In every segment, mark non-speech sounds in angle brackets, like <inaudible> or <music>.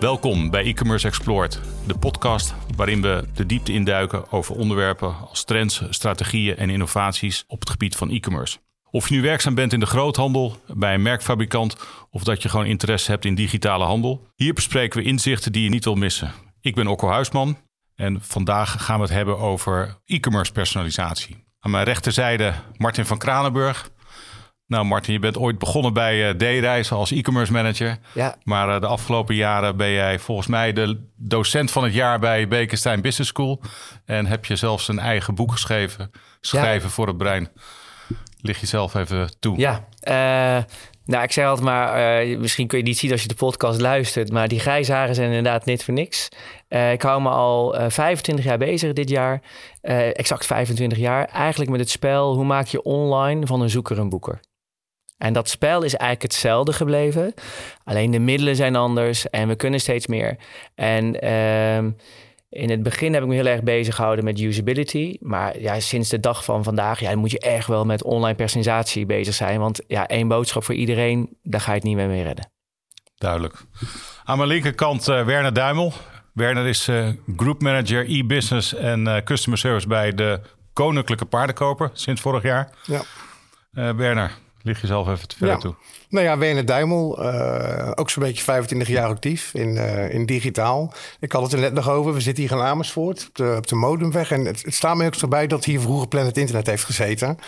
Welkom bij e-commerce Explored, de podcast waarin we de diepte induiken over onderwerpen als trends, strategieën en innovaties op het gebied van e-commerce. Of je nu werkzaam bent in de groothandel, bij een merkfabrikant of dat je gewoon interesse hebt in digitale handel. Hier bespreken we inzichten die je niet wil missen. Ik ben Okko Huisman en vandaag gaan we het hebben over e-commerce personalisatie. Aan mijn rechterzijde Martin van Kranenburg. Nou, Martin, je bent ooit begonnen bij uh, D-Reizen als e-commerce manager. Ja. Maar uh, de afgelopen jaren ben jij volgens mij de docent van het jaar bij Bekenstein Business School. En heb je zelfs een eigen boek geschreven, Schrijven ja. voor het brein. Lig je zelf even toe. Ja, uh, nou, ik zeg altijd maar, uh, misschien kun je niet zien als je de podcast luistert, maar die grijze haren zijn inderdaad niet voor niks. Uh, ik hou me al uh, 25 jaar bezig dit jaar, exact 25 jaar, eigenlijk met het spel hoe maak je online van een zoeker een boeker. En dat spel is eigenlijk hetzelfde gebleven, alleen de middelen zijn anders en we kunnen steeds meer. En ehm, in het begin heb ik me heel erg bezig gehouden met usability. Maar ja, sinds de dag van vandaag ja, moet je echt wel met online personalisatie bezig zijn. Want ja, één boodschap voor iedereen, daar ga je het niet meer mee redden. Duidelijk. Aan mijn linkerkant uh, Werner Duimel. Werner is uh, group manager e-business en uh, customer service bij de Koninklijke Paardenkoper sinds vorig jaar. Ja. Werner, lig jezelf even te ver ja. toe. Nou ja, Werner Duimel, uh, ook zo'n beetje 25 jaar actief in, uh, in digitaal. Ik had het er net nog over. We zitten hier in Amersfoort op de, op de Modemweg. En het, het staat me ook zo bij dat hier vroeger Planet Internet heeft gezeten.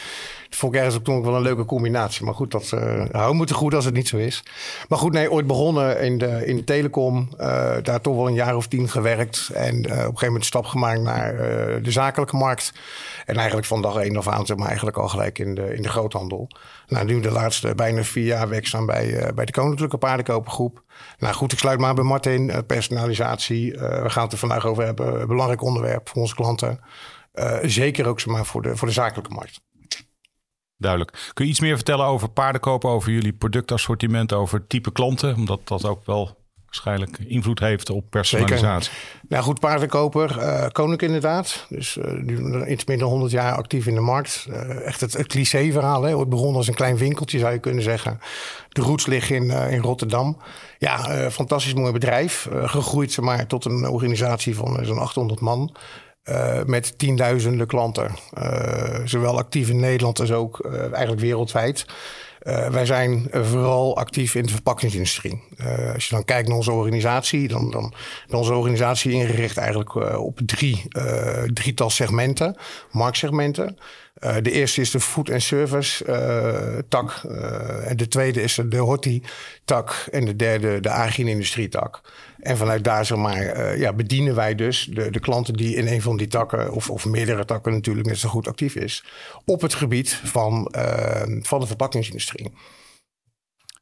Vond ik ergens ook wel een leuke combinatie. Maar goed, dat uh, hou moeten goed als het niet zo is. Maar goed, nee, ooit begonnen in de, in de telecom. daar toch wel een jaar of tien gewerkt. En op een gegeven moment stap gemaakt naar de zakelijke markt. En eigenlijk van dag één af aan, zeg maar, eigenlijk al gelijk in de, in de groothandel. Nou, nu de laatste bijna vier jaar werkzaam bij, bij de Koninklijke Paardenkopergroep. Nou goed, ik sluit maar bij Martin. Personalisatie, we gaan het er vandaag over hebben. Belangrijk onderwerp voor onze klanten. zeker ook zeg maar, voor, de, voor de zakelijke markt. Duidelijk. Kun je iets meer vertellen over paardenkopen, over jullie productassortiment, over type klanten? Omdat dat ook wel waarschijnlijk invloed heeft op personalisatie. Nou goed, paardenkoper, uh, Koninklijk inderdaad. Dus uh, nu iets meer dan 100 jaar actief in de markt. Uh, echt het, het cliché-verhaal. Hè? Ooit begonnen als een klein winkeltje, zou je kunnen zeggen. De roots liggen in, in Rotterdam. Ja, fantastisch mooi bedrijf. gegroeid maar, tot een organisatie van zo'n 800 man. Uh, met tienduizenden klanten. Uh, zowel actief in Nederland als ook uh, eigenlijk wereldwijd. Wij zijn vooral actief in de verpakkingsindustrie. Als je dan kijkt naar onze organisatie, dan, dan is onze organisatie ingericht eigenlijk op drie, drietal segmenten, marktsegmenten. De eerste is de food and service tak. en de tweede is de horti tak. En de derde de agri-industrie tak. En vanuit daar zeg maar, ja, bedienen wij dus de, de klanten die in een van die takken, of, of meerdere takken natuurlijk, net zo goed actief is, op het gebied van, van de verpakkingsindustrie.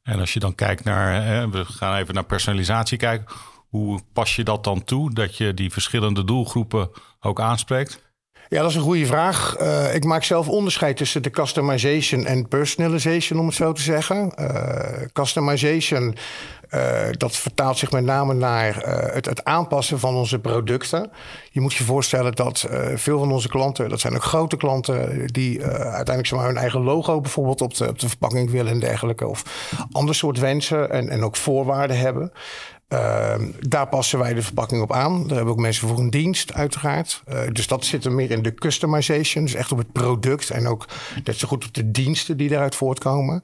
En als je dan kijkt naar, we gaan even naar personalisatie kijken, hoe pas je dat dan toe, dat je die verschillende doelgroepen ook aanspreekt? Ja, dat is een goede vraag. Uh, ik maak zelf onderscheid tussen de customization en personalization, om het zo te zeggen. Uh, customization, uh, dat vertaalt zich met name naar het, het, aanpassen van onze producten. Je moet je voorstellen dat veel van onze klanten, dat zijn ook grote klanten, die uiteindelijk zeg maar, hun eigen logo bijvoorbeeld op de, op de verpakking willen en dergelijke. Of ander soort wensen en, en ook voorwaarden hebben. Uh, daar passen wij de verpakking op aan. Daar hebben we ook mensen voor een dienst, uiteraard. Uh, dus dat zit er meer in de customization. Dus echt op het product en ook net zo goed op de diensten die daaruit voortkomen.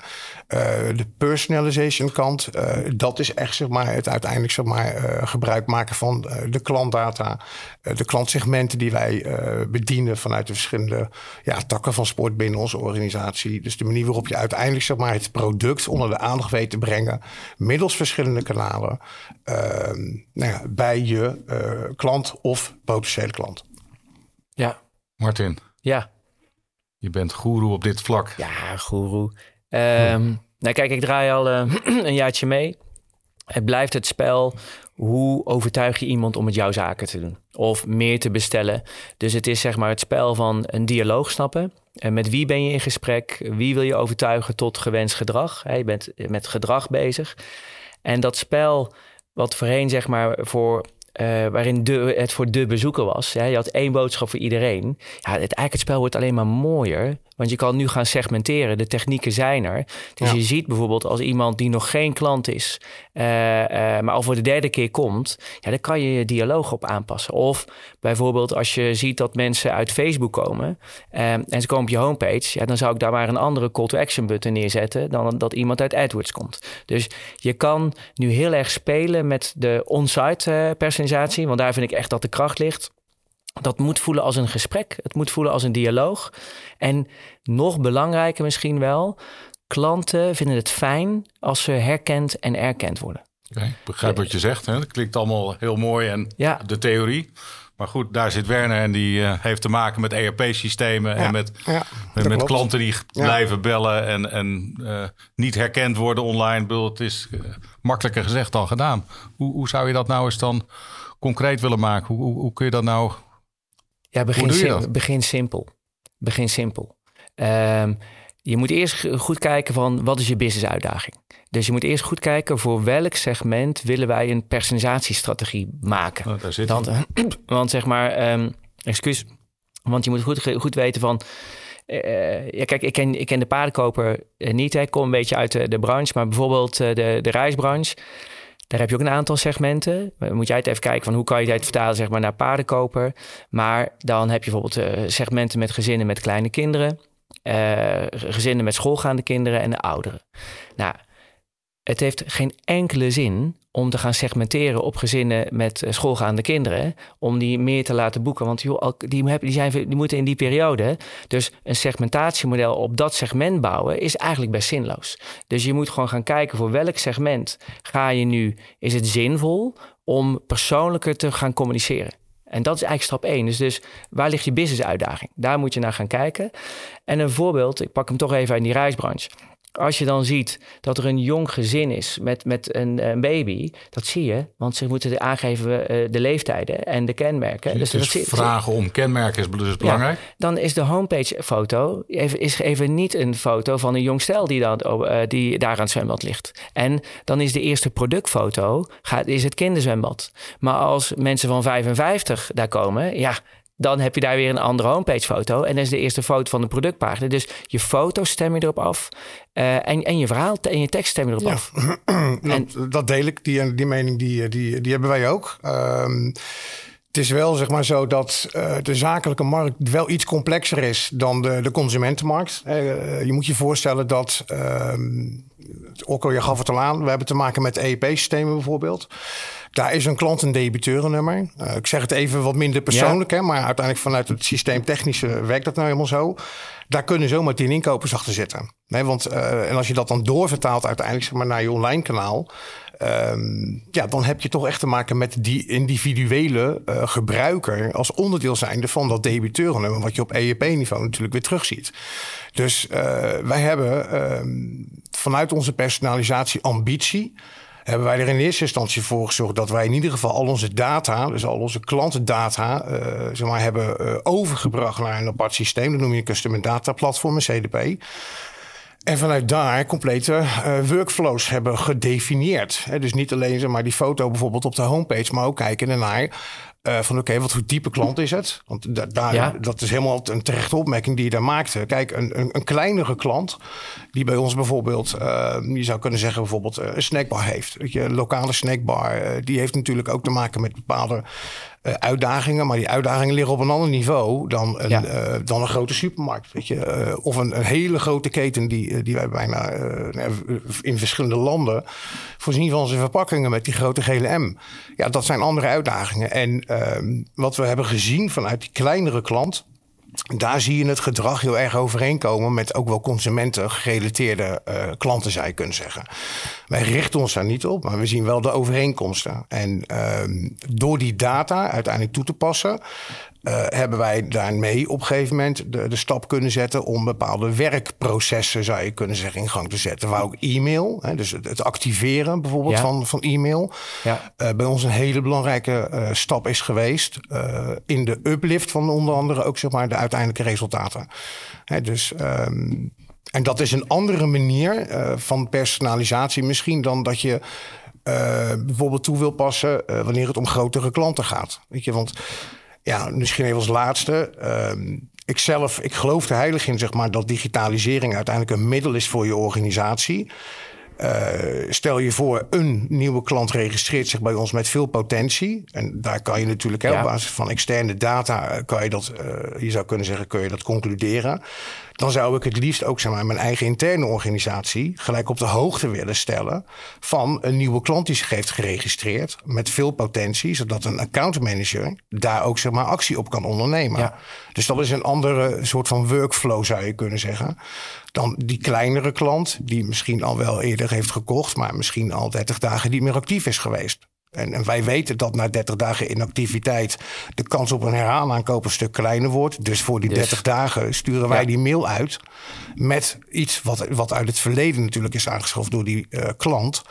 Uh, de personalization kant, dat is echt zeg maar, het uiteindelijk zeg maar, gebruik maken van de klantdata. de klantsegmenten die wij bedienen vanuit de verschillende ja, takken van sport binnen onze organisatie. Dus de manier waarop je uiteindelijk zeg maar, het product onder de aandacht weet te brengen. Middels verschillende kanalen. Uh, nou ja, bij je uh, klant of potentiële klant. Ja. Martin. Ja. Je bent goeroe op dit vlak. Ja, goeroe. Um, nou kijk, ik draai al uh, <clears throat> een jaartje mee. Het blijft het spel. Hoe overtuig je iemand om met jouw zaken te doen? Of meer te bestellen. Dus het is zeg maar het spel van een dialoog snappen. En met wie ben je in gesprek? Wie wil je overtuigen tot gewenst gedrag? je bent met gedrag bezig. En dat spel wat voorheen zeg maar voor uh, waarin de, het voor de bezoeker was. Ja, je had één boodschap voor iedereen. Ja, het, eigenlijk het spel wordt alleen maar mooier. Want je kan nu gaan segmenteren. De technieken zijn er. Dus je ziet bijvoorbeeld als iemand die nog geen klant is, uh, uh, maar al voor de derde keer komt, ja, dan kan je je dialoog op aanpassen. Of bijvoorbeeld als je ziet dat mensen uit Facebook komen en ze komen op je homepage, ja, dan zou ik daar maar een andere call to action button neerzetten dan dat iemand uit AdWords komt. Dus je kan nu heel erg spelen met de on-site personalisatie, want daar vind ik echt dat de kracht ligt. Dat moet voelen als een gesprek. Het moet voelen als een dialoog. En nog belangrijker misschien wel, klanten vinden het fijn als ze herkend en erkend worden. Okay, ik begrijp wat je zegt. Hè? Het klinkt allemaal heel mooi en ja. de theorie. Maar goed, daar zit Werner en die uh, heeft te maken met ERP-systemen en met, ja, met, klanten die blijven bellen en, en uh, niet herkend worden online. Bedoel, het is uh, makkelijker gezegd dan gedaan. Hoe, hoe zou je dat nou eens dan concreet willen maken? Hoe, hoe, hoe kun je dat nou ja, begin, sim begin simpel. Begin simpel. Um, je moet eerst goed kijken van wat is je business uitdaging. Dus je moet eerst goed kijken voor welk segment willen wij een personalisatiestrategie maken. Oh, daar zit want, <clears throat> want zeg maar, um, excuus, want je moet goed, goed weten van. Uh, ja, kijk, ik ken, ik ken de paardenkoper uh, niet. Ik kom een beetje uit de, de branche, maar bijvoorbeeld de, de reisbranche. Daar heb je ook een aantal segmenten. Moet jij het even kijken van hoe kan je het vertalen zeg maar, naar paardenkoper. Maar dan heb je bijvoorbeeld uh, segmenten met gezinnen met kleine kinderen. Uh, gezinnen met schoolgaande kinderen en de ouderen. Nou, het heeft geen enkele zin om te gaan segmenteren op gezinnen met eh, schoolgaande kinderen. Om die meer te laten boeken. Want joh, die, die, zijn, die moeten in die periode. Dus een segmentatiemodel op dat segment bouwen is eigenlijk best zinloos. Dus je moet gewoon gaan kijken voor welk segment ga je nu. Is het zinvol om persoonlijker te gaan communiceren? En dat is eigenlijk stap één. Dus, dus waar ligt je business uitdaging? Daar moet je naar gaan kijken. En een voorbeeld, ik pak hem toch even in die reisbranche. Als je dan ziet dat er een jong gezin is met, met een, een baby, dat zie je, want ze moeten aangeven uh, de leeftijden en de kenmerken. Dus, dus dat vragen om kenmerken is dus belangrijk. Ja, dan is de homepage-foto even, is even niet een foto van een jong stel die, dan, uh, die daar aan het zwembad ligt. En dan is de eerste productfoto gaat, is het kinderzwembad. Maar als mensen van 55 daar komen, ja, dan heb je daar weer een andere homepagefoto. En dat is de eerste foto van de productpagina. Dus je foto stem je erop af. Uh, en, en je verhaal en je tekst stem je erop af. <clears throat> en, dat deel ik. Die, die mening die, die, die hebben wij ook. Um, het is wel zeg maar zo dat uh, de zakelijke markt wel iets complexer is dan de, de consumentenmarkt. Uh, je moet je voorstellen dat, uh, Okko, je gaf het al aan, we hebben te maken met EEP-systemen bijvoorbeeld. Daar is een klant een debiteurennummer. Uh, ik zeg het even wat minder persoonlijk, hè, maar uiteindelijk vanuit het systeemtechnische werkt dat nou helemaal zo. Daar kunnen zomaar tien inkopers achter zitten. Nee, want, uh, en als je dat dan doorvertaalt uiteindelijk zeg maar, naar je online kanaal. Um, ja, dan heb je toch echt te maken met die individuele uh, gebruiker als onderdeel zijnde van dat debiteurennummer, wat je op EEP-niveau natuurlijk weer terugziet. Dus wij hebben uh, vanuit onze personalisatie ambitie hebben wij er in eerste instantie voor gezorgd dat wij in ieder geval al onze data, dus al onze klantendata, uh, zeg maar, hebben uh, overgebracht naar een apart systeem. Dat noem je een Customer Data Platform, een CDP. En vanuit daar complete uh, workflows hebben gedefinieerd. dus niet alleen zeg maar, die foto bijvoorbeeld op de homepage, maar ook kijken ernaar uh, van oké, wat voor type klant is het? Want da daar, ja. dat is helemaal een terechte opmerking die je daar maakte. Kijk, een, een, een kleinere klant die bij ons bijvoorbeeld, uh, je zou kunnen zeggen bijvoorbeeld een snackbar heeft. Weet je, een lokale snackbar, die heeft natuurlijk ook te maken met bepaalde uh, uitdagingen. Maar die uitdagingen liggen op een ander niveau dan een, ja. uh, dan een grote supermarkt. Weet je? Uh, of een, een, hele grote keten die, die wij bijna in verschillende landen voorzien van zijn verpakkingen met die grote gele M. Ja, dat zijn andere uitdagingen. En ehm, wat we hebben gezien vanuit die kleinere klant daar zie je het gedrag heel erg overeenkomen met ook wel consumenten gerelateerde uh, klanten, zou je kunnen zeggen. Wij richten ons daar niet op, maar we zien wel de overeenkomsten. En uh, door die data uiteindelijk toe te passen, uh, hebben wij daarmee op een gegeven moment de, de, stap kunnen zetten om bepaalde werkprocessen, zou je kunnen zeggen, in gang te zetten. Waar ook e-mail, hè, dus het, het, activeren bijvoorbeeld ja. van, van e-mail, ja. uh, bij ons een hele belangrijke uh, stap is geweest in de uplift van onder andere ook zeg maar de uiteindelijke resultaten. Hè, dus um, en dat is een andere manier van personalisatie misschien dan dat je eh, bijvoorbeeld toe wil passen eh, wanneer het om grotere klanten gaat. Weet je, want ja, misschien even als laatste. Uh, ik zelf, ik geloof er heilig in, zeg maar, dat digitalisering uiteindelijk een middel is voor je organisatie. Uh, stel je voor, een nieuwe klant registreert zich bij ons met veel potentie. En daar kan je natuurlijk ja. op basis van externe data, kan je dat, uh, je zou kunnen zeggen, kun je dat concluderen dan zou ik het liefst ook zeg maar, mijn eigen interne organisatie gelijk op de hoogte willen stellen van een nieuwe klant die zich heeft geregistreerd met veel potentie, zodat een accountmanager daar ook zeg maar, actie op kan ondernemen. Ja. Dus dat is een andere soort van workflow, zou je kunnen zeggen. Dan die kleinere klant, die misschien al wel eerder heeft gekocht, maar misschien al 30 dagen niet meer actief is geweest. En, en, wij weten dat na 30 dagen inactiviteit de kans op een herhaalaankoop een stuk kleiner wordt. Dus voor die 30 dus- dagen sturen wij die mail uit met iets wat, wat uit het verleden natuurlijk is aangeschaft door die uh, klant.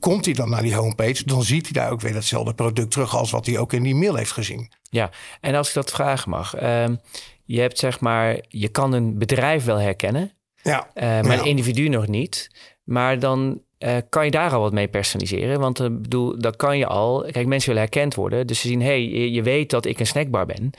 Komt hij dan naar die homepage, dan ziet hij daar ook weer datzelfde product terug als wat hij ook in die mail heeft gezien. Ja, en als ik dat vragen mag. Uh, je hebt zeg maar, je kan een bedrijf wel herkennen, ja. Uh, maar ja. een individu nog niet. Maar dan uh, kan je daar al wat mee personaliseren? Want uh, bedoel, dat kan je al. Kijk, mensen willen herkend worden. Dus ze zien, hey, je, je weet dat ik een snackbar ben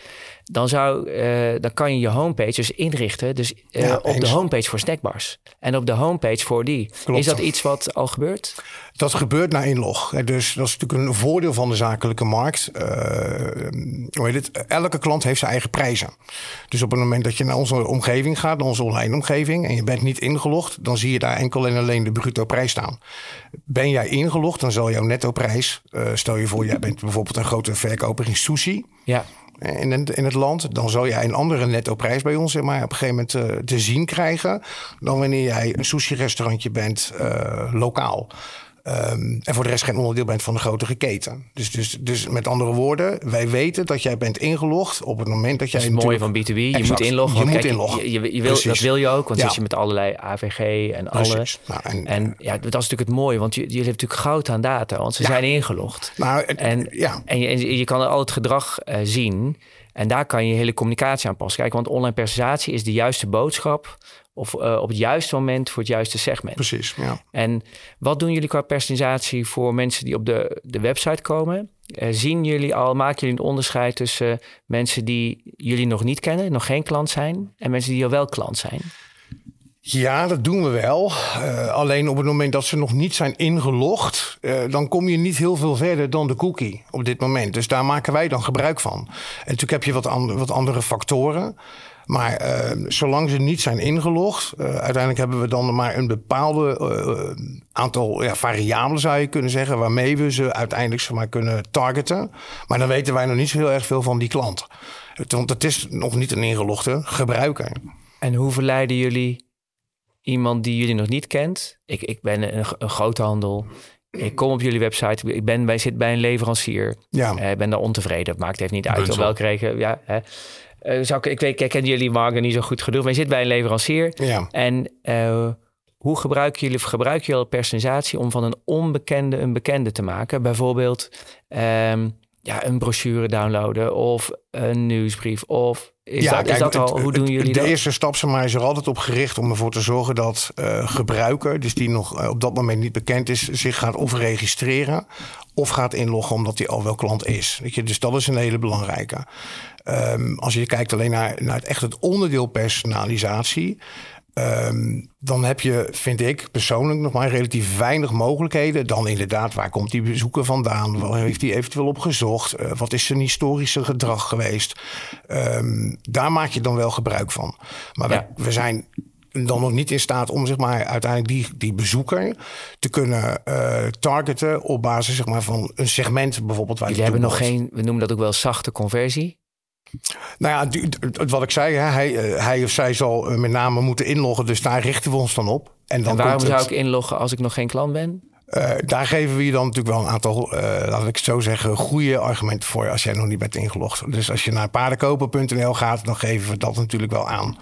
dan, zou, uh, dan kan je je homepage dus inrichten dus, uh, ja, op de homepage voor snackbars. En op de homepage voor die. Klopt. Is dat iets wat al gebeurt? Dat gebeurt na inlog. Dus dat is natuurlijk een voordeel van de zakelijke markt. Uh, hoe heet het? Elke klant heeft zijn eigen prijzen. Dus op het moment dat je naar onze omgeving gaat, naar onze online omgeving, en je bent niet ingelogd, dan zie je daar enkel en alleen de bruto prijs staan. Ben jij ingelogd, dan zal jouw netto prijs, stel je voor, jij bent bijvoorbeeld een grote verkoper in sushi. Ja in het, in het land, dan zal jij een andere netto prijs bij ons zeg maar, op een gegeven moment uh, te zien krijgen dan wanneer jij een sushi-restaurantje bent uh, lokaal. Um, en voor de rest geen onderdeel bent van de grotere keten. Dus, dus, dus met andere woorden, wij weten dat jij bent ingelogd op het moment dat jij. Dat is het mooie van B2B. Je moet inloggen. Je moet inloggen. Je, je, je wil, dat wil je ook, want ja. zit je met allerlei AVG en alles. Nou, en, en ja, dat is natuurlijk het mooie, want jullie hebben natuurlijk goud aan data, want ze ja. zijn ingelogd. Nou, het, en, ja. en, je, en je kan al het gedrag uh, zien. En daar kan je hele communicatie aan passen. Kijk, want online personalisatie is de juiste boodschap of uh, op het juiste moment voor het juiste segment. Precies, ja. En wat doen jullie qua personalisatie voor mensen die op de, de website komen? Uh, zien jullie al, maken jullie een onderscheid tussen mensen die jullie nog niet kennen, nog geen klant zijn, en mensen die al wel klant zijn? Ja, dat doen we wel. Uh, alleen op het moment dat ze nog niet zijn ingelogd, uh, dan kom je niet heel veel verder dan de cookie op dit moment. Dus daar maken wij dan gebruik van. En natuurlijk heb je wat, wat andere factoren. Maar uh, zolang ze niet zijn ingelogd, uiteindelijk hebben we dan maar een bepaalde aantal ja, variabelen, zou je kunnen zeggen, waarmee we ze uiteindelijk zeg maar, kunnen targeten. Maar dan weten wij nog niet zo heel erg veel van die klant. Want het is nog niet een ingelogde gebruiker. En hoe verleiden jullie iemand die jullie nog niet kent. Ik, ik ben een, een groothandel. Ik kom op jullie website. Ik ben bij, zit bij een leverancier. Ja. Ik ben daar ontevreden. Het maakt even niet uit op welke reken. Ja, hè. Uh, zou ik, ik, weet, ik ken jullie marken niet zo goed genoeg. Maar je zit bij een leverancier. Ja. En uh, hoe gebruiken jullie, gebruiken jullie personalisatie om van een onbekende een bekende te maken? Bijvoorbeeld um, ja, een brochure downloaden of een nieuwsbrief of is, ja, dat, kijk, is dat al, hoe doen jullie de dat? De eerste stap zeg maar, is er altijd op gericht om ervoor te zorgen dat uh, gebruiker, dus die nog uh, op dat moment niet bekend is, zich gaat of registreren of gaat inloggen omdat hij al wel klant is. Weet je? Dus dat is een hele belangrijke. Um, als je kijkt alleen naar, naar het echt het onderdeel personalisatie. Um, dan heb je, vind ik persoonlijk, nog maar relatief weinig mogelijkheden. Dan inderdaad, waar komt die bezoeker vandaan? Waar heeft hij eventueel op gezocht? Uh, wat is zijn historische gedrag geweest? Um, daar maak je dan wel gebruik van. Maar ja. we, we zijn dan nog niet in staat om zeg maar, uiteindelijk die, die bezoeker te kunnen uh, targeten op basis zeg maar, van een segment bijvoorbeeld. Waar Jullie hebben nog geen, we noemen dat ook wel zachte conversie. Nou ja, wat ik zei, hij, hij of zij zal met name moeten inloggen. Dus daar richten we ons dan op. En, dan en waarom zou ik inloggen als ik nog geen klant ben? Uh, daar geven we je dan natuurlijk wel een aantal, uh, laat ik het zo zeggen, goede argumenten voor als jij nog niet bent ingelogd. Dus als je naar paardenkoper.nl gaat, dan geven we dat natuurlijk wel aan.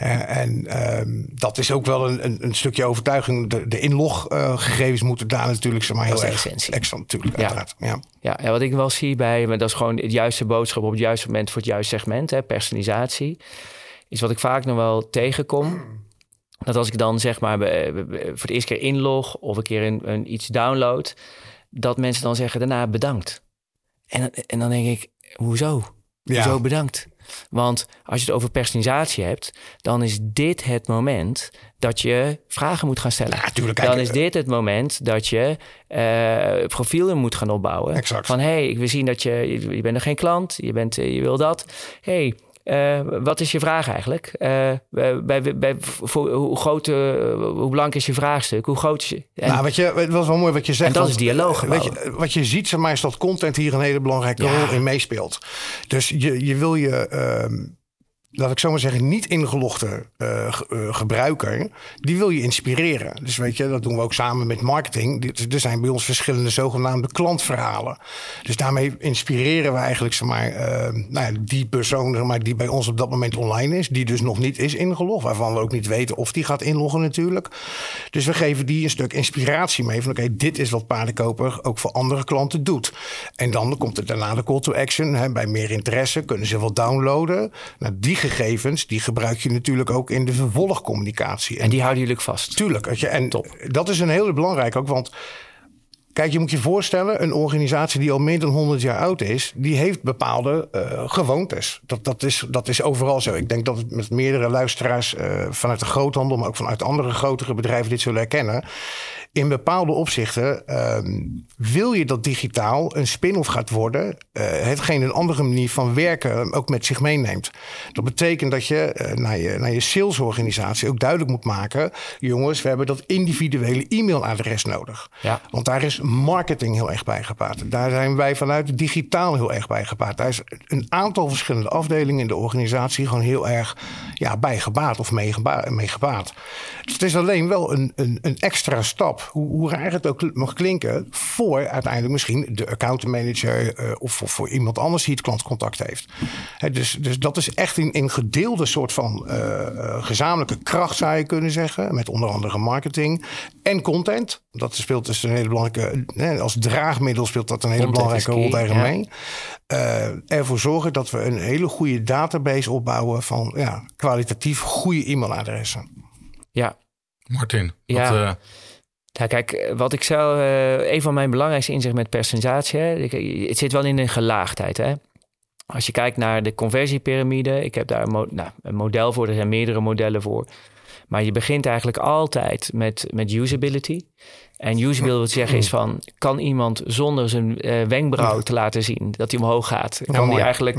En um, dat is ook wel een, een, een stukje overtuiging. De, de inloggegevens moeten daar natuurlijk zeg maar, heel erg extra natuurlijk ja. uiteraard. Ja. Ja, ja, wat ik wel zie bij, maar dat is gewoon het juiste boodschap op het juiste moment voor het juiste segment, hè, personalisatie. Is wat ik vaak nog wel tegenkom. Dat als ik dan zeg maar voor het eerste keer inlog of een keer een, een iets download, dat mensen dan zeggen daarna bedankt. En, en dan denk ik, hoezo? Ja. Hoezo bedankt? Want als je het over personalisatie hebt, dan is dit het moment dat je vragen moet gaan stellen. Ja, dan is eh, dit het moment dat je eh profielen moet gaan opbouwen. Exact. Van hé, hey, we zien dat je, je, je bent nog geen klant, je, bent, eh, je wil dat. hey, eh, wat is je vraag eigenlijk? Eh, bij, bij, voor, hoe groot, eh, hoe belangrijk is je vraagstuk? Hoe groot is je? En, nou, weet je, het was wel mooi wat je zegt. En dat want, is dialoog Weet je, wat je ziet, zeg maar, is dat content hier een hele belangrijke Ja. rol in meespeelt. Dus je, je wil je, ehm, laat ik zo maar zeggen, niet ingelogde eh, eh, gebruiker, die wil je inspireren. Dus weet je, dat doen we ook samen met marketing. Dit- Er zijn bij ons verschillende zogenaamde klantverhalen. Dus daarmee inspireren we eigenlijk, zeg maar, eh, nou ja, die persoon zeg maar, die bij ons op dat moment online is, die dus nog niet is ingelogd, waarvan we ook niet weten of die gaat inloggen natuurlijk. Dus we geven die een stuk inspiratie mee van oké, dit is wat paardenkoper ook voor andere klanten doet. En dan komt er daarna de call to action. Hè, bij meer interesse kunnen ze wel downloaden. Nou, die gegevens die gebruik je natuurlijk ook in de vervolgcommunicatie. en die houden jullie vast. Tuurlijk. je, En dat is een hele belangrijke ook, want kijk, je moet je voorstellen, een organisatie die al meer dan 100 jaar oud is, die heeft bepaalde eh, gewoontes. Dat, dat, is, dat is overal zo. Ik denk dat het met meerdere luisteraars eh, vanuit de groothandel, maar ook vanuit andere grotere bedrijven dit zullen herkennen. In bepaalde opzichten ehm, wil je dat digitaal een spin-off gaat worden, eh, hetgeen een andere manier van werken ook met zich meeneemt. Dat betekent dat je eh, naar je, naar je salesorganisatie ook duidelijk moet maken, jongens, we hebben dat individuele e-mailadres nodig. Ja. Want daar is marketing heel erg bij gepaard. Daar zijn wij vanuit digitaal heel erg bij gepaard. Daar is een aantal verschillende afdelingen in de organisatie gewoon heel erg ja, bij gebaat of mee geba- mee gebaat. Dus het is alleen wel een, een, een extra stap, hoe, hoe raar het ook mag klinken, voor uiteindelijk misschien de accountmanager eh, of voor, voor iemand anders die het klantcontact heeft. Hè, dus, dus dat is echt in, in gedeelde soort van eh, eh, gezamenlijke kracht, zou je kunnen zeggen. Met onder andere marketing en content. Dat speelt dus een hele belangrijke, hè, als draagmiddel speelt dat een hele Content belangrijke rol daarin ja. mee. Eh, ervoor zorgen dat we een hele goede database opbouwen van ja, kwalitatief goede e-mailadressen. Ja, Martin, Ja. wat, eh, Ja, kijk, eh, wat ik zou. eh, een van mijn belangrijkste inzichten met. Hè, ik- het zit wel in een gelaagdheid. Hè. Als je kijkt naar de conversiepyramide, ik heb daar een, mo- nou, een model voor, er zijn meerdere modellen voor. Maar je begint eigenlijk altijd met, met usability. En usability wil zeggen is van, kan iemand zonder zijn eh, wenkbrauw te laten zien dat hij omhoog gaat? Kan die eigenlijk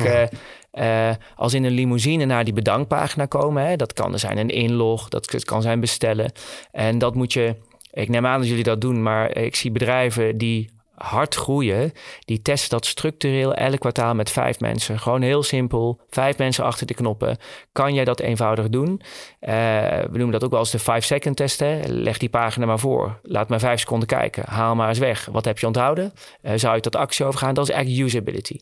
eh, als in een limousine naar die bedankpagina komen? Hè? Dat kan er zijn een inlog, dat kan zijn bestellen. En dat moet je, ik neem aan dat jullie dat doen, maar ik zie bedrijven die hard groeien, die testen dat structureel elk kwartaal met vijf mensen. Gewoon heel simpel, vijf mensen achter de knoppen. Kan jij dat eenvoudig doen? Eh, we noemen dat ook wel eens de 5-second test. Hè? Leg die pagina maar voor. Laat maar vijf seconden kijken. Haal maar eens weg. Wat heb je onthouden? Eh, zou je tot actie overgaan? Dat is eigenlijk usability.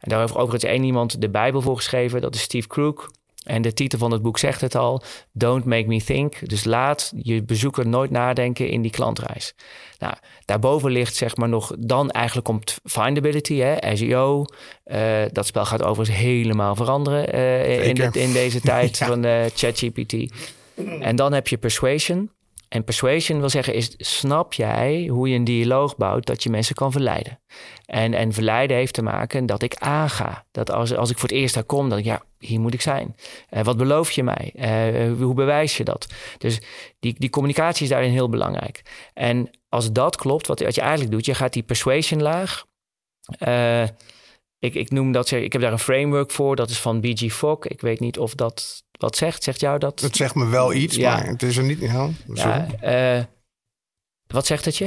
En daar heeft overigens één iemand de Bijbel voor geschreven. Dat is Steve Krug. En de titel van het boek zegt het al. Don't make me think. Dus laat je bezoeker nooit nadenken in die klantreis. Nou, daarboven ligt zeg maar nog... dan eigenlijk komt findability, hè, SEO. Eh, dat spel gaat overigens helemaal veranderen... eh, in, in deze tijd <laughs> Ja. van eh, ChatGPT. En dan heb je persuasion. En persuasion wil zeggen is, snap jij hoe je een dialoog bouwt dat je mensen kan verleiden? En, en verleiden heeft te maken dat ik aanga. Dat als, als ik voor het eerst daar kom, denk ik, ja, hier moet ik zijn. Eh, wat beloof je mij? Eh, hoe bewijs je dat? Dus die, die communicatie is daarin heel belangrijk. En als dat klopt, wat, wat je eigenlijk doet, je gaat die persuasion laag. eh, ik, ik noem dat, ik heb daar een framework voor, dat is van B.G. Fogg. Ik weet niet of dat wat zegt. Zegt jou dat? Het zegt me wel iets, Ja. maar het is er niet. Ja. Ja, eh, wat zegt het je?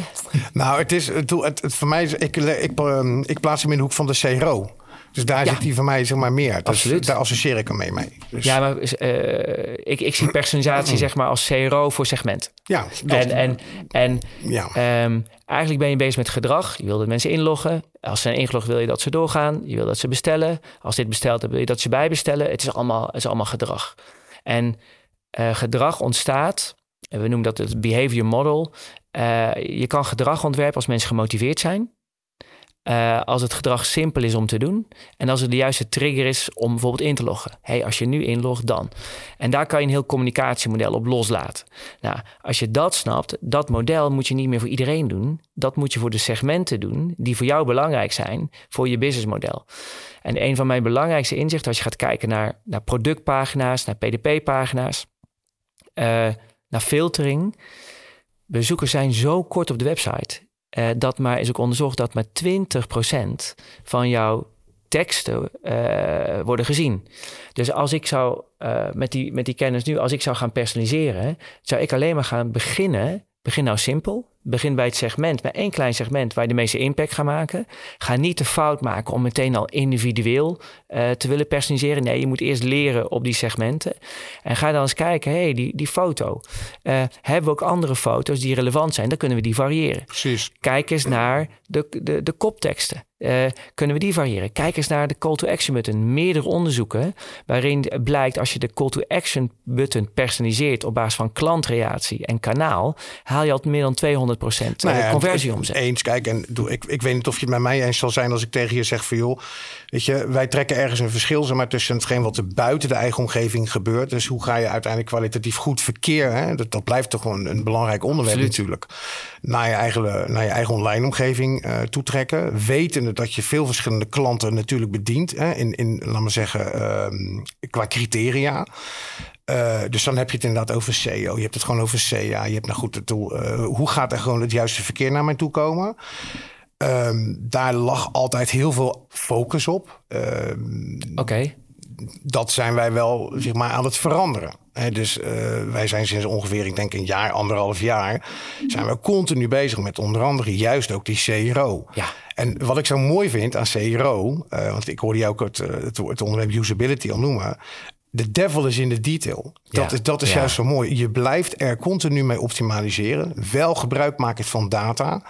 Nou, het is het, het, het voor mij is ik, ik, ehm, ik plaats hem in de hoek van de CRO. Dus daar Ja. zit hij voor mij zeg maar meer. Dus Absoluut. daar associeer ik hem mee. mee. Dus, Ja, maar eh, ik, ik zie personalisatie <clears throat> zeg maar als CRO voor segment. ja, dat, En, en, en ja. ehm, eigenlijk ben je bezig met gedrag. Je wil dat mensen inloggen. Als ze zijn ingelogd wil je dat ze doorgaan. Je wil dat ze bestellen. Als dit besteld hebben wil je dat ze bijbestellen. Het is allemaal, het is allemaal gedrag. En eh, gedrag ontstaat, en we noemen dat het behavior model. Eh, je kan gedrag ontwerpen als mensen gemotiveerd zijn. Uh, als het gedrag simpel is om te doen. En als er de juiste trigger is om bijvoorbeeld in te loggen. hey, als je nu inlogt, dan. En daar kan je een heel communicatiemodel op loslaten. Nou, als je dat snapt, dat model moet je niet meer voor iedereen doen. Dat moet je voor de segmenten doen die voor jou belangrijk zijn voor je businessmodel. En een van mijn belangrijkste inzichten als je gaat kijken naar, naar productpagina's, naar PDP-pagina's, uh, naar filtering. Bezoekers zijn zo kort op de website. Uh, dat maar is ook onderzocht dat maar 20% van jouw teksten uh, worden gezien. Dus als ik zou uh, met, die, met die kennis nu, als ik zou gaan personaliseren, zou ik alleen maar gaan beginnen. Begin nou simpel. Begin bij het segment, bij één klein segment waar je de meeste impact gaat maken. Ga niet de fout maken om meteen al individueel uh, te willen personaliseren. Nee, je moet eerst leren op die segmenten. En ga dan eens kijken, hé, hey, die, die foto. Uh, hebben we ook andere foto's die relevant zijn? Dan kunnen we die variëren. Precies. Kijk eens naar de, de, de kopteksten. Uh, kunnen we die variëren? Kijk eens naar de call to action button. Meerdere onderzoeken waarin blijkt als je de call to action button personaliseert op basis van klantreactie en kanaal, haal je al meer dan 200 procent nou ja, conversie omzet. Eens, kijk, en doe, ik, ik weet niet of je het met mij eens zal zijn als ik tegen je zeg van joh, weet je, wij trekken ergens een verschil zeg maar, tussen hetgeen wat er buiten de eigen omgeving gebeurt. Dus hoe ga je uiteindelijk kwalitatief goed verkeer, hè? Dat, dat blijft toch gewoon een belangrijk onderwerp Absoluut. natuurlijk, naar je eigen, naar je eigen online omgeving uh, toetrekken. Wetende dat je veel verschillende klanten natuurlijk bedient, hè? In, in, laat maar zeggen, uh, qua criteria. Uh, dus dan heb je het inderdaad over SEO. Je hebt het gewoon over SEA. Je hebt nou goed het doel. Uh, hoe gaat er gewoon het juiste verkeer naar mij toe komen? Um, daar lag altijd heel veel focus op. Um, Oké. Okay. Dat zijn wij wel zeg maar, aan het veranderen. He, dus uh, wij zijn sinds ongeveer, ik denk een jaar, anderhalf jaar, zijn we continu bezig met onder andere juist ook die CRO. Ja. En wat ik zo mooi vind aan CRO, uh, want ik hoorde jou ook het, het, het onderwerp usability al noemen de devil is in de detail. Dat is, dat is juist zo mooi. Je blijft er continu mee optimaliseren. Wel gebruik maken van data.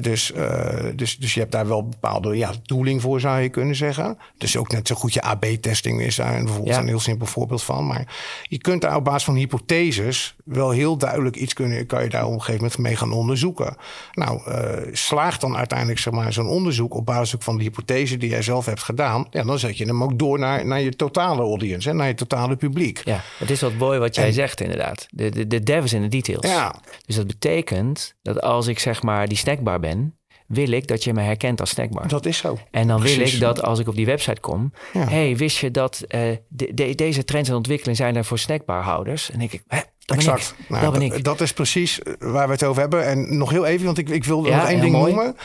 dus, uh, dus, dus je hebt daar wel bepaalde ja, tooling voor, zou je kunnen zeggen. Dus ook net zo goed je AB-testing is daar bijvoorbeeld een heel simpel voorbeeld van. Maar je kunt daar op basis van hypotheses wel heel duidelijk iets kunnen, kan je daar op een gegeven moment mee gaan onderzoeken. Nou, uh, slaagt dan uiteindelijk zeg maar, zo'n onderzoek op basis van de hypothese die jij zelf hebt gedaan. Ja, dan zet je hem ook door naar, naar je totale audience, hè, naar je totale publiek. Ja, het is wat mooi wat jij zegt inderdaad. De, de, de dev is in de details. Ja. Dus dat betekent dat als ik zeg maar die snackbar ben, wil ik dat je me herkent als snackbar. Dat is zo. En dan wil ik dat als ik op die website kom, ja. hey, wist je dat uh, de, de, deze trends en ontwikkelingen zijn er voor snackbarhouders? En ik, hè, dat exact. Ben ik. Nou, dat, ben ik. dat is precies waar we het over hebben. En nog heel even, want ik, ik wil ja, nog één ding mooi. noemen.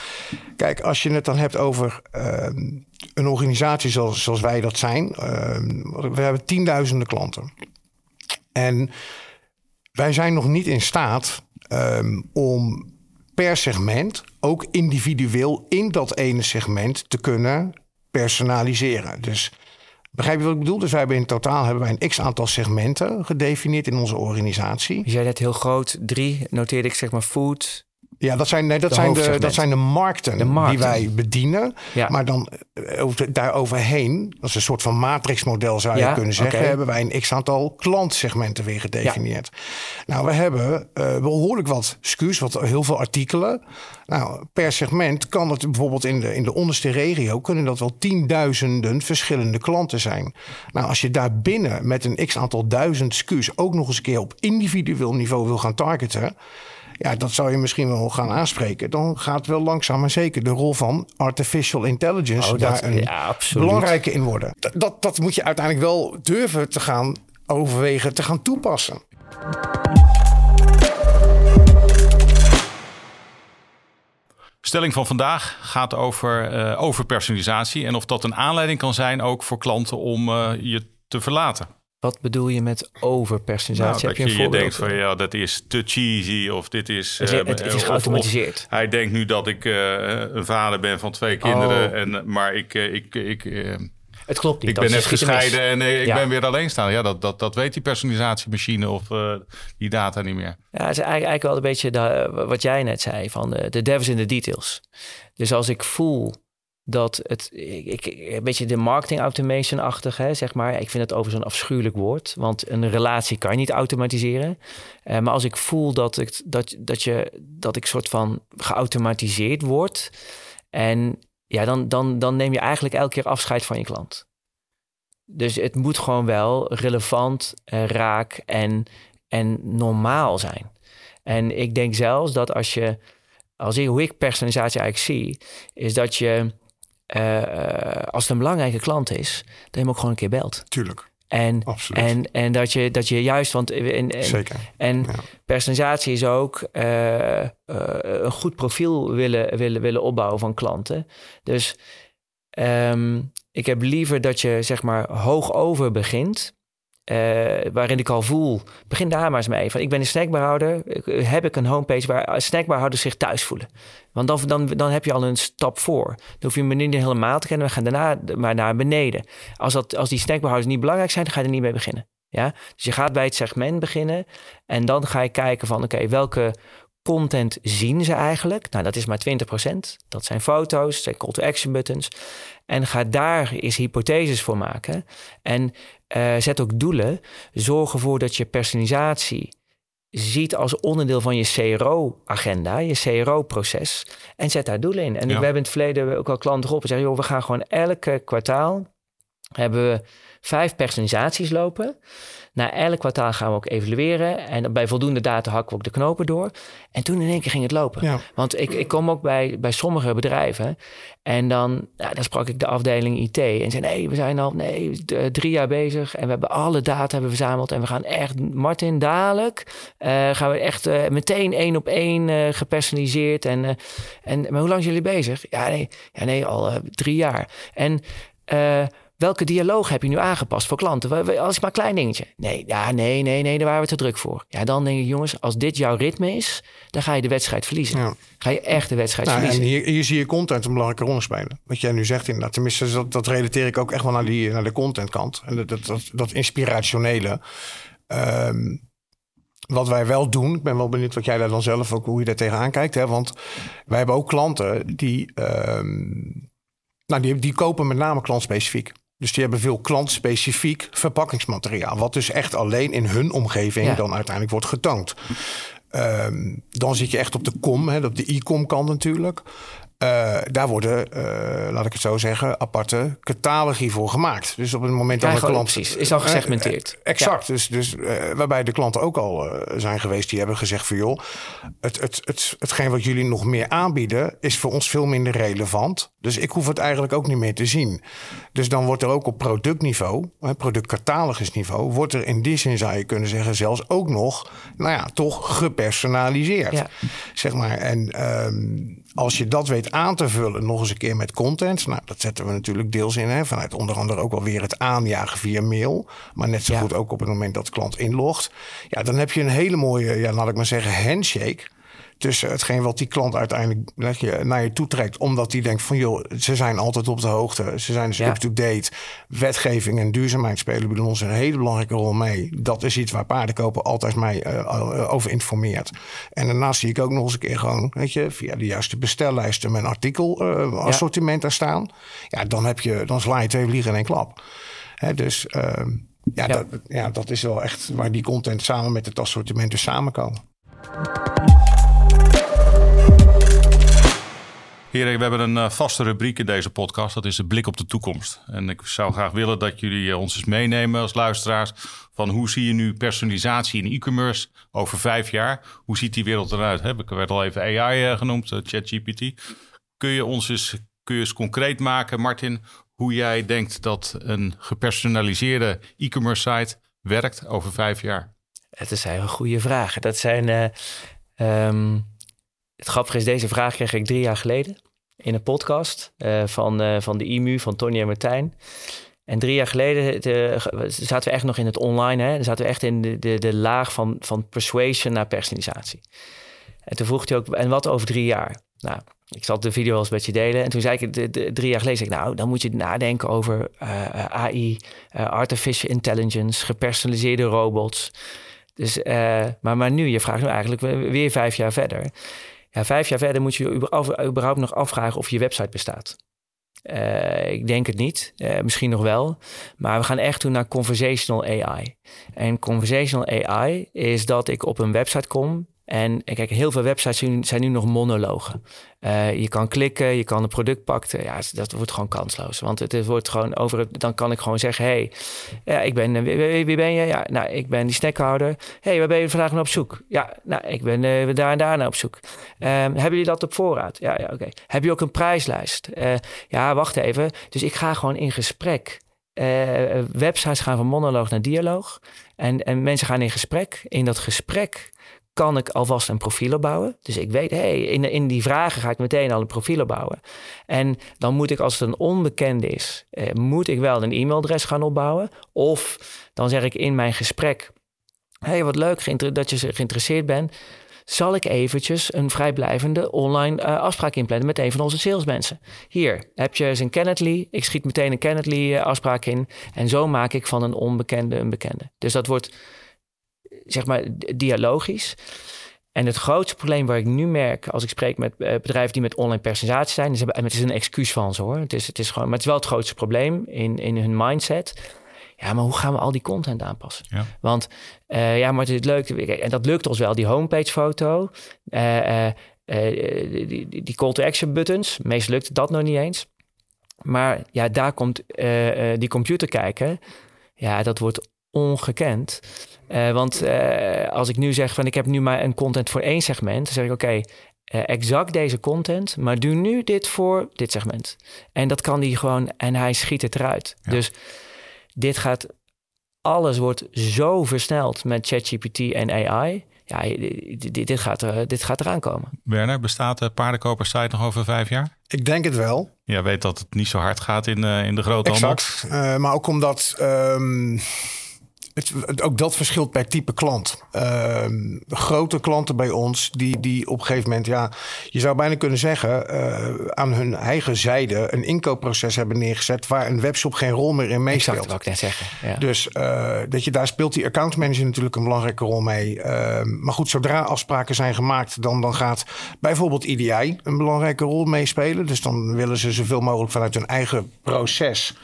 Kijk, als je het dan hebt over uh, een organisatie zoals, zoals wij dat zijn. Uh, we hebben tienduizenden klanten. En wij zijn nog niet in staat um, om per segment ook individueel in dat ene segment te kunnen personaliseren. Dus begrijp je wat ik bedoel? Dus wij hebben in totaal hebben wij een x aantal segmenten gedefinieerd in onze organisatie. Je zei net heel groot, drie noteerde ik zeg maar food, ja, dat zijn, nee, dat, zijn de, dat zijn de markten, de markten. die wij bedienen. Ja. Maar dan uh, daar overheen, dat is een soort van matrixmodel zou je ja, kunnen zeggen, okay. hebben wij een x aantal klantsegmenten weer gedefinieerd. Ja. Nou, we hebben uh, behoorlijk wat SKU's, wat heel veel artikelen. Nou, per segment kan het bijvoorbeeld in de, in de onderste regio kunnen dat wel tienduizenden verschillende klanten zijn. Nou, als je daar binnen met een x aantal duizend SKU's ook nog eens een keer op individueel niveau wil gaan targeten ja, dat zou je misschien wel gaan aanspreken. Dan gaat wel langzaam maar zeker de rol van artificial intelligence oh, daar een ja, belangrijke in worden. Dat, dat, dat moet je uiteindelijk wel durven te gaan overwegen, te gaan toepassen. Stelling van vandaag gaat over, uh, over personalisatie en of dat een aanleiding kan zijn ook voor klanten om uh, je te verlaten. Wat bedoel je met overpersonalisatie? Nou, Heb je, je, je denkt van ja, dat is te cheesy of dit is. Het, uh, is geautomatiseerd. Of, of hij denkt nu dat ik uh, een vader ben van twee kinderen, oh. en, maar ik. Ik, ik het klopt niet. Ik ben net gescheiden en ik ja. ben weer alleen staan. Ja, dat, dat, dat weet die personalisatiemachine of die data niet meer. Ja, het is eigenlijk wel een beetje de, wat jij net zei: van de, de devs in de details. Dus als ik voel dat het ik, een beetje de marketing automation-achtig, zeg maar. Ik vind het over zo'n afschuwelijk woord, want een relatie kan je niet automatiseren. Uh, maar als ik voel dat ik, dat, dat je, dat ik soort van geautomatiseerd word en ja, dan, dan, dan neem je eigenlijk elke keer afscheid van je klant. Dus het moet gewoon wel relevant, uh, raak en, en normaal zijn. En ik denk zelfs dat als je, als ik, hoe ik personalisatie eigenlijk zie, is dat je, uh, als het een belangrijke klant is, dat je hem ook gewoon een keer belt. Tuurlijk. En, en, en dat, je, dat je juist, want en, en, Zeker. en personalisatie is ook uh, uh, een goed profiel willen, willen, willen opbouwen van klanten. Dus um, ik heb liever dat je zeg maar hoog over begint. Uh, waarin ik al voel, begin daar maar eens mee. Van, ik ben een snackbarhouder, heb ik een homepage waar snackbarhouders zich thuis voelen. Want dan, dan, dan heb je al een stap voor. Dan hoef je me niet helemaal te kennen, we gaan daarna maar naar beneden. Als, dat, als die snackbarhouders niet belangrijk zijn, dan ga je er niet mee beginnen. Ja? Dus je gaat bij het segment beginnen en dan ga je kijken van oké, welke content zien ze eigenlijk? Nou, dat is maar 20%. Dat zijn foto's, dat zijn call to action buttons. En ga daar eens hypotheses voor maken. En uh, zet ook doelen. Zorg ervoor dat je personalisatie ziet als onderdeel van je CRO-agenda, je CRO-proces. En zet daar doelen in. En ja. we hebben in het verleden ook al klanten geholpen. Zeggen, joh, we gaan gewoon elke kwartaal hebben we vijf personalisaties lopen. Na elk kwartaal gaan we ook evalueren. En bij voldoende data hakken we ook de knopen door. En toen in één keer ging het lopen. Ja. Want ik, ik kom ook bij, bij sommige bedrijven. En dan, nou, dan sprak ik de afdeling IT. En zei, nee, we zijn al nee, drie jaar bezig. En we hebben alle data hebben verzameld. En we gaan echt, Martin, dadelijk uh, gaan we echt uh, meteen één op één uh, gepersonaliseerd. En, en, maar hoe lang zijn jullie bezig? Ja, nee, ja, nee al drie jaar. En... Welke dialoog heb je nu aangepast voor klanten? Als maar een klein dingetje. Nee, ja, nee, nee, nee, daar waren we te druk voor. Ja, dan denk ik, jongens, als dit jouw ritme is, dan ga je de wedstrijd verliezen. Ja. Ga je echt de wedstrijd nou, verliezen. En hier, hier, zie je content een belangrijke rol spelen. Wat jij nu zegt inderdaad. Tenminste, dat, dat relateer ik ook echt wel naar, die, naar de contentkant. En dat, dat, dat, dat inspirationele. Um, wat wij wel doen, ik ben wel benieuwd wat jij daar dan zelf ook, hoe je daar tegenaan kijkt. Hè? Want wij hebben ook klanten die, um, nou, die, die kopen met name klantspecifiek. Dus die hebben veel klantspecifiek verpakkingsmateriaal. Wat dus echt alleen in hun omgeving ja. dan uiteindelijk wordt getoond. Um, dan zit je echt op de com, hè, op de e-com kant natuurlijk. Uh, daar worden, uh, laat ik het zo zeggen, aparte catalogie voor gemaakt. Dus op het moment dat een klant... Precies, is al gesegmenteerd. Uh, exact, ja. dus, dus waarbij de klanten ook al zijn geweest... die hebben gezegd van joh, het, het, het, hetgeen wat jullie nog meer aanbieden... is voor ons veel minder relevant. Dus ik hoef het eigenlijk ook niet meer te zien. Dus dan wordt er ook op productniveau, productcatalogisniveau... wordt er in die zin, zou je kunnen zeggen, zelfs ook nog... nou ja, toch gepersonaliseerd. Ja. Zeg maar, en um, als je dat weet aan te vullen nog eens een keer met content. Nou, dat zetten we natuurlijk deels in. Hè, vanuit onder andere ook wel weer het aanjagen via mail. Maar net zo ja. goed ook op het moment dat de klant inlogt. Ja, dan heb je een hele mooie, ja, laat ik maar zeggen, handshake tussen hetgeen wat die klant uiteindelijk naar je toe trekt. Omdat die denkt van joh, ze zijn altijd op de hoogte. Ze zijn dus ja. up-to-date. Wetgeving en duurzaamheid spelen bij ons een hele belangrijke rol mee. Dat is iets waar paardenkopen altijd mij uh, over informeert. En daarnaast zie ik ook nog eens een keer gewoon, weet je, via de juiste bestellijsten mijn artikel uh, assortiment ja. daar staan. Ja, dan heb je, dan sla je twee vliegen in één klap. Hè, dus uh, ja, ja. Dat, ja, dat is wel echt waar die content samen met het assortiment dus samenkomen. Heren, we hebben een uh, vaste rubriek in deze podcast. Dat is de blik op de toekomst. En ik zou graag willen dat jullie uh, ons eens meenemen als luisteraars. Van hoe zie je nu personalisatie in e-commerce over vijf jaar? Hoe ziet die wereld eruit? Hè? Ik werd al even AI uh, genoemd, ChatGPT. Kun je ons eens, kun je eens concreet maken, Martin, hoe jij denkt dat een gepersonaliseerde e-commerce site werkt over vijf jaar? Het zijn goede vragen. Dat zijn. Um het grappige is, deze vraag kreeg ik drie jaar geleden in een podcast uh, van, uh, van de IMU, van Tony en Martijn. En drie jaar geleden de, zaten we echt nog in het online. Hè? Zaten we echt in de, de, de laag van, van persuasion naar personalisatie. En toen vroeg hij ook, en wat over drie jaar? Nou, ik zal de video wel eens met je delen. En toen zei ik, de, drie jaar geleden, zei ik, nou, dan moet je nadenken over AI, artificial intelligence, gepersonaliseerde robots. Dus, maar, maar nu, je vraagt nu eigenlijk weer vijf jaar verder. Ja, vijf jaar verder moet je überhaupt nog afvragen of je website bestaat. Uh, ik denk het niet, uh, misschien nog wel. Maar we gaan echt toe naar conversational AI. En conversational AI is dat ik op een website kom En kijk, heel veel websites zijn nu nog monologen. Uh, je kan klikken, je kan een product pakken. Ja, dat wordt gewoon kansloos. Want het wordt gewoon over. Dan kan ik gewoon zeggen: hey, ja, ik ben. Wie, wie, ben je? Ja, nou, ik ben die snackhouder. hey, waar ben je vandaag naar op zoek? Ja, nou, ik ben uh, daar en daar naar op zoek. Um, hebben jullie dat op voorraad? Ja, ja oké. Heb je ook een prijslijst? Ja, wacht even. Dus ik ga gewoon in gesprek. websites gaan van monoloog naar dialoog. En, en mensen gaan in gesprek. In dat gesprek kan ik alvast een profiel opbouwen. Dus ik weet, hey, in, in die vragen ga ik meteen al een profiel opbouwen. En dan moet ik, als het een onbekende is, eh, moet ik wel een e-mailadres gaan opbouwen. Of dan zeg ik in mijn gesprek, hey, wat leuk dat je geïnteresseerd bent. Zal ik eventjes een vrijblijvende online uh, afspraak inplannen met een van onze salesmensen? Hier heb je een Kennedy. Ik schiet meteen een Kennedy uh, afspraak in. En zo maak ik van een onbekende een bekende. Dus dat wordt zeg maar dialogisch. En het grootste probleem waar ik nu merk als ik spreek met uh, bedrijven die met online personalisatie zijn, is, het is een excuus van ze hoor. Het is, het is gewoon, maar het is wel het grootste probleem in, in hun mindset. Ja, maar hoe gaan we al die content aanpassen? Ja. Want uh, ja, maar het is leuk. En dat lukt ons wel, die homepage foto. Uh, die, die, die, call to action buttons. Meest lukt dat nog niet eens. Maar ja, daar komt die computer kijken. Ja, dat wordt ongekend. Uh, want uh, als ik nu zeg van ik heb nu maar een content voor één segment, dan zeg ik oké, okay, uh, exact deze content, maar doe nu dit voor dit segment. En dat kan die gewoon en hij schiet het eruit. Ja. Dus dit gaat, alles wordt zo versneld met ChatGPT en AI. Ja, dit, dit, gaat, er, dit gaat eraan komen. Werner, bestaat de paardenkopersite nog over vijf jaar? Ik denk het wel. Ja, weet dat het niet zo hard gaat in, in de grote exact. handel. maar ook omdat... Um het, ook dat verschilt per type klant. Ehm, grote klanten bij ons, die, die op een gegeven moment, ja, je zou bijna kunnen zeggen, uh, aan hun eigen zijde een inkoopproces hebben neergezet waar een webshop geen rol meer in meespeelt. Exact, wat ik net zeggen. Ja. Dus uh, dat je, daar speelt die accountmanager natuurlijk een belangrijke rol mee. Uh, maar goed, zodra afspraken zijn gemaakt, dan, dan gaat bijvoorbeeld IDI een belangrijke rol meespelen. Dus dan willen ze zoveel mogelijk vanuit hun eigen proces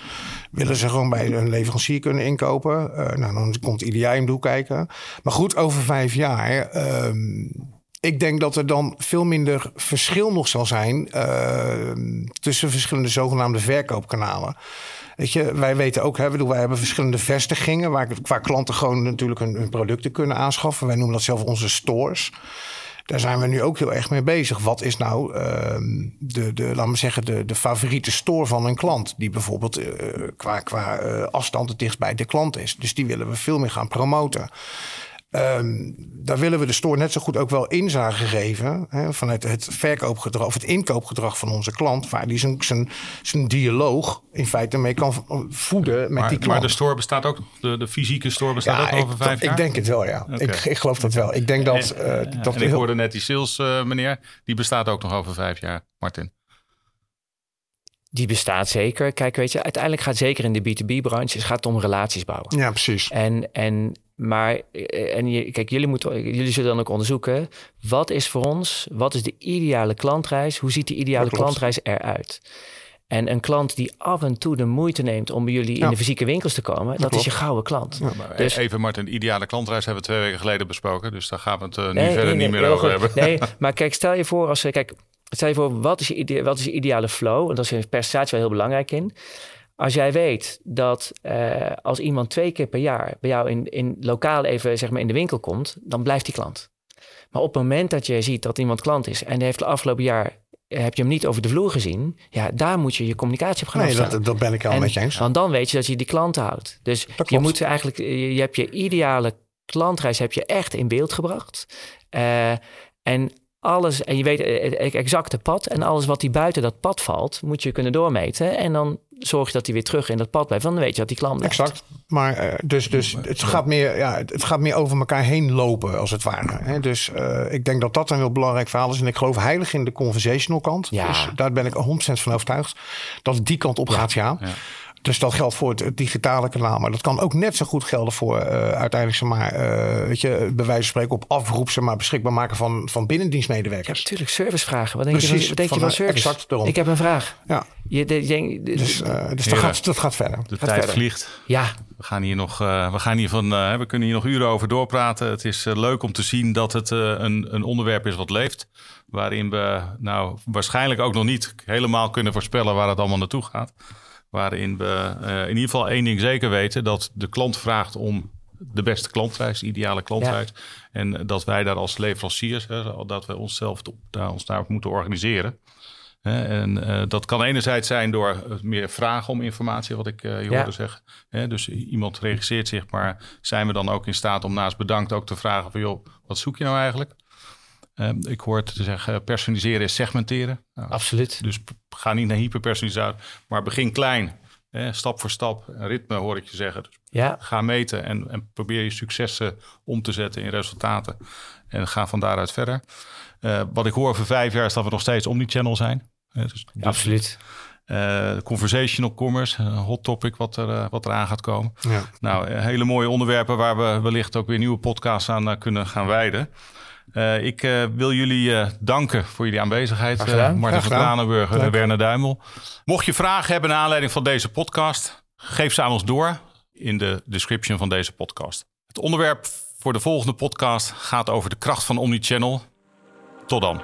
willen ze gewoon bij een leverancier kunnen inkopen. Uh, nou, dan komt om doel kijken. Maar goed, over vijf jaar. Uh, ik denk dat er dan veel minder verschil nog zal zijn uh, tussen verschillende zogenaamde verkoopkanalen. Weet je, wij weten ook, hè, wij hebben verschillende vestigingen waar, waar klanten gewoon natuurlijk hun producten kunnen aanschaffen. Wij noemen dat zelf onze stores daar zijn we nu ook heel erg mee bezig. Wat is nou uh, de, de, laat me zeggen, de, de favoriete store van een klant? Die bijvoorbeeld uh, qua, qua uh, afstand het dichtst bij de klant is. Dus die willen we veel meer gaan promoten. Um, daar willen we de store net zo goed ook wel inzage geven. Hè, vanuit het verkoopgedrag of het inkoopgedrag van onze klant. Waar die zijn, zijn, zijn dialoog in feite mee kan voeden met maar, die klant. Maar de store bestaat ook, de, de fysieke store bestaat ook over vijf jaar? Ik denk het wel, ja. Okay. Ik, ik geloof dat wel. Ik denk dat. En, uh, dat en ik hoorde net die sales uh, meneer, die bestaat ook nog over vijf jaar, Martin. Die bestaat zeker. Kijk, weet je, uiteindelijk gaat zeker in de B2B-branche, het gaat om relaties bouwen. Ja, precies. En, en maar, eh, en je, kijk, jullie, moeten, jullie zullen dan ook onderzoeken. Wat is voor ons, wat is de ideale klantreis? Hoe ziet die ideale klantreis eruit? En een klant die af en toe de moeite neemt om bij jullie in de fysieke winkels te komen, dat, is je gouden klant. Ja, dus, even Martin, de ideale klantreis hebben we twee weken geleden besproken. Dus daar gaan we het uh, nu nee, verder nee, niet meer over hebben. Nee, <laughs> maar kijk, stel je voor als kijk, stel je voor, wat is je, ide wat is je ideale flow? En dat is een percentage wel heel belangrijk in. Als jij weet dat uh, als iemand twee keer per jaar bij jou in, in lokaal even zeg maar in de winkel komt, dan blijft die klant. Maar op het moment dat je ziet dat iemand klant is en die heeft het afgelopen jaar heb je hem niet over de vloer gezien, ja, daar moet je je communicatie op gaan nee, dat, dat, ben ik al met je eens. Want dan weet je dat je die klanten houdt. Dus je moet eigenlijk, je hebt je ideale klantreis heb je echt in beeld gebracht. Uh, en alles, en je weet het exacte pad en alles wat die buiten dat pad valt, moet je kunnen doormeten. En dan zorg je dat hij weer terug in dat pad blijft. Dan weet je dat die klant blijft. Exact. Maar uh, dus, dus het, gaat meer, ja, het gaat meer over elkaar heen lopen, als het ware. Hè? Dus uh, ik denk dat dat een heel belangrijk verhaal is. En ik geloof heilig in de conversational kant. Ja. Dus daar ben ik 100% van overtuigd. Dat het die kant op gaat, ja. ja Dus dat geldt voor het, digitale kanaal. Maar dat kan ook net zo goed gelden voor uiteindelijk zeg maar, weet je, bij wijze van spreken op afroep zeg maar, beschikbaar maken van, van binnendienstmedewerkers. Natuurlijk, servicevragen. Wat denk je van, wat denk je van service? Exact Ik heb een vraag. Ja. Je, de, dus dus dat, gaat, dat gaat verder. De tijd vliegt. Ja. We gaan hier nog, uh, we gaan hier van, uh, we kunnen hier nog uren over doorpraten. Het is uh, leuk om te zien dat het een, een onderwerp is wat leeft. Waarin we nou waarschijnlijk ook nog niet helemaal kunnen voorspellen waar het allemaal naartoe gaat. Waarin we in ieder geval één ding zeker weten: dat de klant vraagt om de beste klantreis, de ideale klantreis. Ja. En dat wij daar als leveranciers, hè, dat we onszelf daar, ons daarop moeten organiseren. En uh, dat kan enerzijds zijn door eh, meer vragen om informatie, wat ik uh, je hoorde zeggen. dus iemand registreert zich, maar zijn we dan ook in staat om naast bedankt ook te vragen van joh, wat zoek je nou eigenlijk? Ehm, ik hoor te zeggen, personaliseren is segmenteren. Nou, Absoluut. Dus ga niet naar hyperpersonalisatie, maar begin klein. stap voor stap, ritme hoor ik je zeggen. Dus ja. Ga meten en, en, probeer je successen om te zetten in resultaten. En ga van daaruit verder. wat ik hoor over vijf jaar is dat we nog steeds omnichannel zijn. Dus, Absoluut. Uh, conversational commerce, een hot topic wat er, uh, wat eraan gaat komen. Ja. Nou, eh, hele mooie onderwerpen waar we wellicht ook weer nieuwe podcasts aan kunnen gaan wijden. Ik wil jullie danken voor jullie aanwezigheid. Martin van Kranenburg en Werner Duimel. Mocht je vragen hebben naar aanleiding van deze podcast, geef ze aan ons door in de description van deze podcast. Het onderwerp voor de volgende podcast gaat over de kracht van Omnichannel. Tot dan.